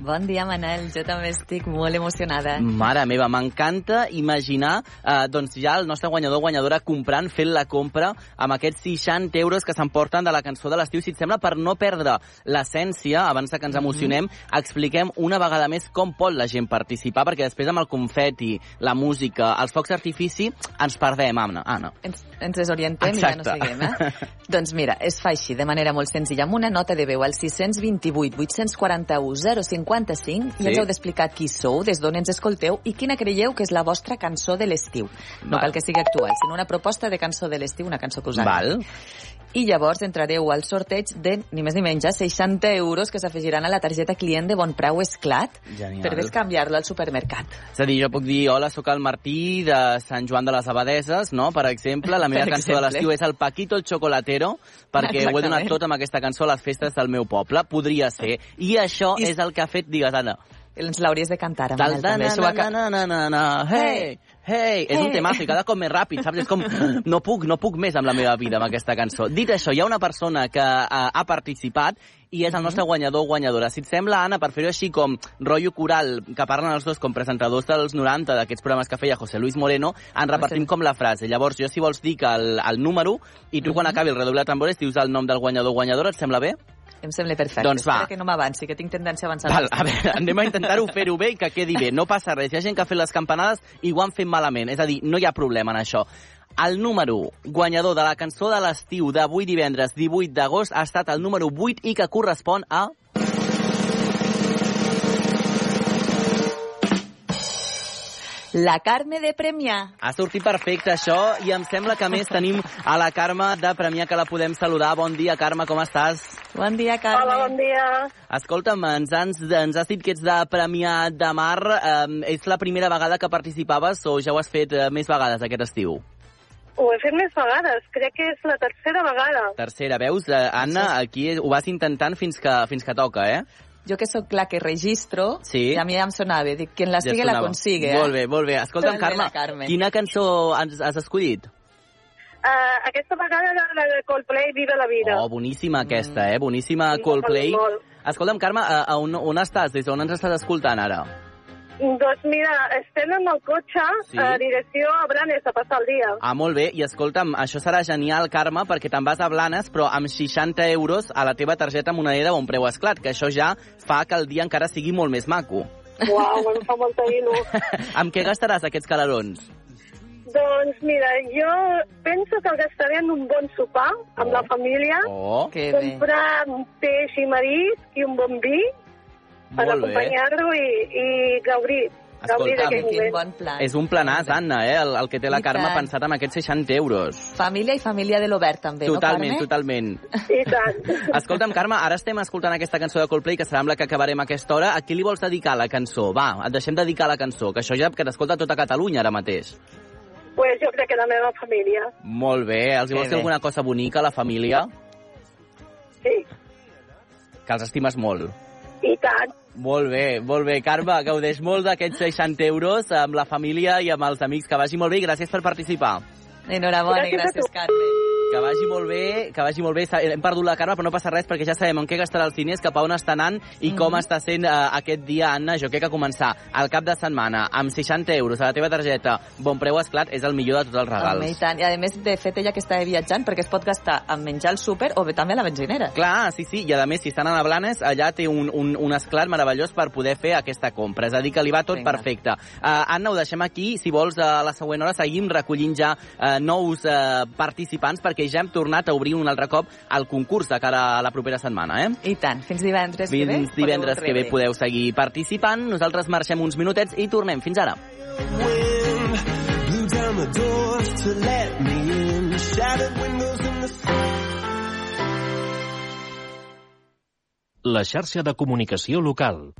Bon dia, Manel. Jo també estic molt emocionada. Mare meva, m'encanta imaginar eh, doncs ja el nostre guanyador o guanyadora comprant, fent la compra amb aquests 60 euros que s'emporten de la cançó de l'estiu. Si et sembla, per no perdre l'essència, abans que ens emocionem, mm -hmm. expliquem una vegada més com pot la gent participar, perquè després amb el confeti, la música, els focs d'artifici, ens perdem, Anna. Anna. Ens, ens desorientem Exacte. i ja no seguim, eh? doncs mira, es fa així, de manera molt senzilla, amb una nota de veu al 628 841 05 55 sí. i ens heu d'explicar qui sou, des d'on ens escolteu i quina creieu que és la vostra cançó de l'estiu. No cal que sigui actual, sinó una proposta de cançó de l'estiu, una cançó que us agrada. Val. I llavors entrareu al sorteig de, ni més ni menys, eh, 60 euros que s'afegiran a la targeta client de Bon Preu Esclat Genial. per descanviar-lo al supermercat. És a dir, jo puc dir, hola, sóc el Martí de Sant Joan de les Abadeses, no?, per exemple. La meva Per cançó de exemple. l'estiu és el Paquito el Chocolatero, perquè ho he donat Exactament. tot amb aquesta cançó a les festes del meu poble. Podria ser. I això I- és el que ha fet, digues, Anna. Ens l'hauries de cantar, Manel, na, també. na, Això ho na, aca- na, na, na, na, hey, hey. És un temazo i cada cop més ràpid, saps? És com, no puc, no puc més amb la meva vida amb aquesta cançó. Dit això, hi ha una persona que uh, ha participat i és el nostre guanyador o guanyadora. Si et sembla, Anna, per fer-ho així com rotllo coral, que parlen els dos com presentadors dels 90 d'aquests programes que feia José Luis Moreno, en repartim com la frase. Llavors, jo si vols dic el, el número i tu quan acabi el redoble de tambores dius el nom del guanyador o guanyadora, et sembla bé? Em sembla perfecte. Doncs va. Espera que no m'avanci, que tinc tendència a avançar. Val, a veure, anem a intentar-ho fer-ho bé i que quedi bé. No passa res. Hi ha gent que ha fet les campanades i ho han fet malament. És a dir, no hi ha problema en això. El número guanyador de la cançó de l'estiu d'avui divendres 18 d'agost ha estat el número 8 i que correspon a... La Carme de Premià. Ha sortit perfecte això i em sembla que a més tenim a la Carme de Premià que la podem saludar. Bon dia, Carme, com estàs? Bon dia, Carme. Hola, bon dia. Escolta'm, ens has, ens has dit que ets de Premià de Mar. Eh, és la primera vegada que participaves o ja ho has fet eh, més vegades aquest estiu? Ho he fet més vegades, crec que és la tercera vegada. Tercera, veus? Eh, Anna, aquí ho vas intentant fins que, fins que toca, eh? Jo que sóc la que registro, Sí. i a mi ja em sonava. Dic, quien la Ja sigue la consigue. Eh? Molt bé, molt bé. Escolta'm, Carme, Carme. quina cançó has, has escollit? Uh, aquesta vegada la de Coldplay, Viva la vida. Oh, boníssima aquesta, eh? Boníssima Sí, Coldplay. molt. Escolta'm, Carme, a, a on, on estàs? Des d'on ens estàs escoltant ara? Doncs mira, estem amb el cotxe Sí. a direcció a Blanes a passar el dia. Ah, molt bé. I escolta'm, això serà genial, Carme, perquè te'n vas a Blanes, però amb 60 euros a la teva targeta monedera o un preu esclat, que això ja fa que el dia encara sigui molt més maco. Uau, em fa molta il·lu. amb què gastaràs aquests calarons? doncs mira, jo penso que el gastaré en un bon sopar amb la família, Oh, comprar un peix i marisc i un bon vi per acompanyar-lo i, i gaudir. Gaudir d'aquell moment. plan. És un planàs, Anna, eh? El, el que té la I Carme tant. pensat amb aquests 60 euros. Família i família de l'Obert, també, totalment, no, Carme? totalment. I tant. Escolta'm, Carme, ara estem escoltant aquesta cançó de Coldplay, que serà amb la que acabarem a aquesta hora. A qui li vols dedicar la cançó? Va, et deixem dedicar la cançó, que això ja que t'escolta tota Catalunya ara mateix. Pues jo crec que la meva família. Molt bé. Els hi Que vols dir alguna cosa bonica a la família? Sí. Que els estimes molt. I tant. Molt bé, molt bé. Carme, gaudeix molt d'aquests 60 euros amb la família i amb els amics. Que vagi molt bé i gràcies per participar. Enhorabona i gràcies, Carme. Que vagi molt bé, que vagi molt bé. Hem perdut la Carme, però no passa res perquè ja sabem en què gastarà els diners, cap a on està anant i Mhm. com està sent uh, aquest dia, Anna. Jo crec que començar al cap de setmana amb 60 euros a la teva targeta, bon preu esclat, és el millor de tots els Home, i regals. tant. I a més, de fet, ella que estava viatjant, perquè es pot gastar en menjar al súper o bé també a la benzinera. Clar, sí, sí, i a més, si estan a la Blanes, allà té un, un, un esclat meravellós per poder fer aquesta compra. És a dir, que li va tot Vinga. perfecte. Uh, Anna, ho deixem aquí. Si vols, a la següent hora seguim recollint ja uh, nous uh, participants perquè ja hem tornat a obrir un altre cop el concurs de cara a la propera setmana, eh? I tant. Fins divendres que ve. Fins divendres que ve podeu seguir participant. Nosaltres marxem uns minutets i tornem. Fins ara. La xarxa de comunicació local.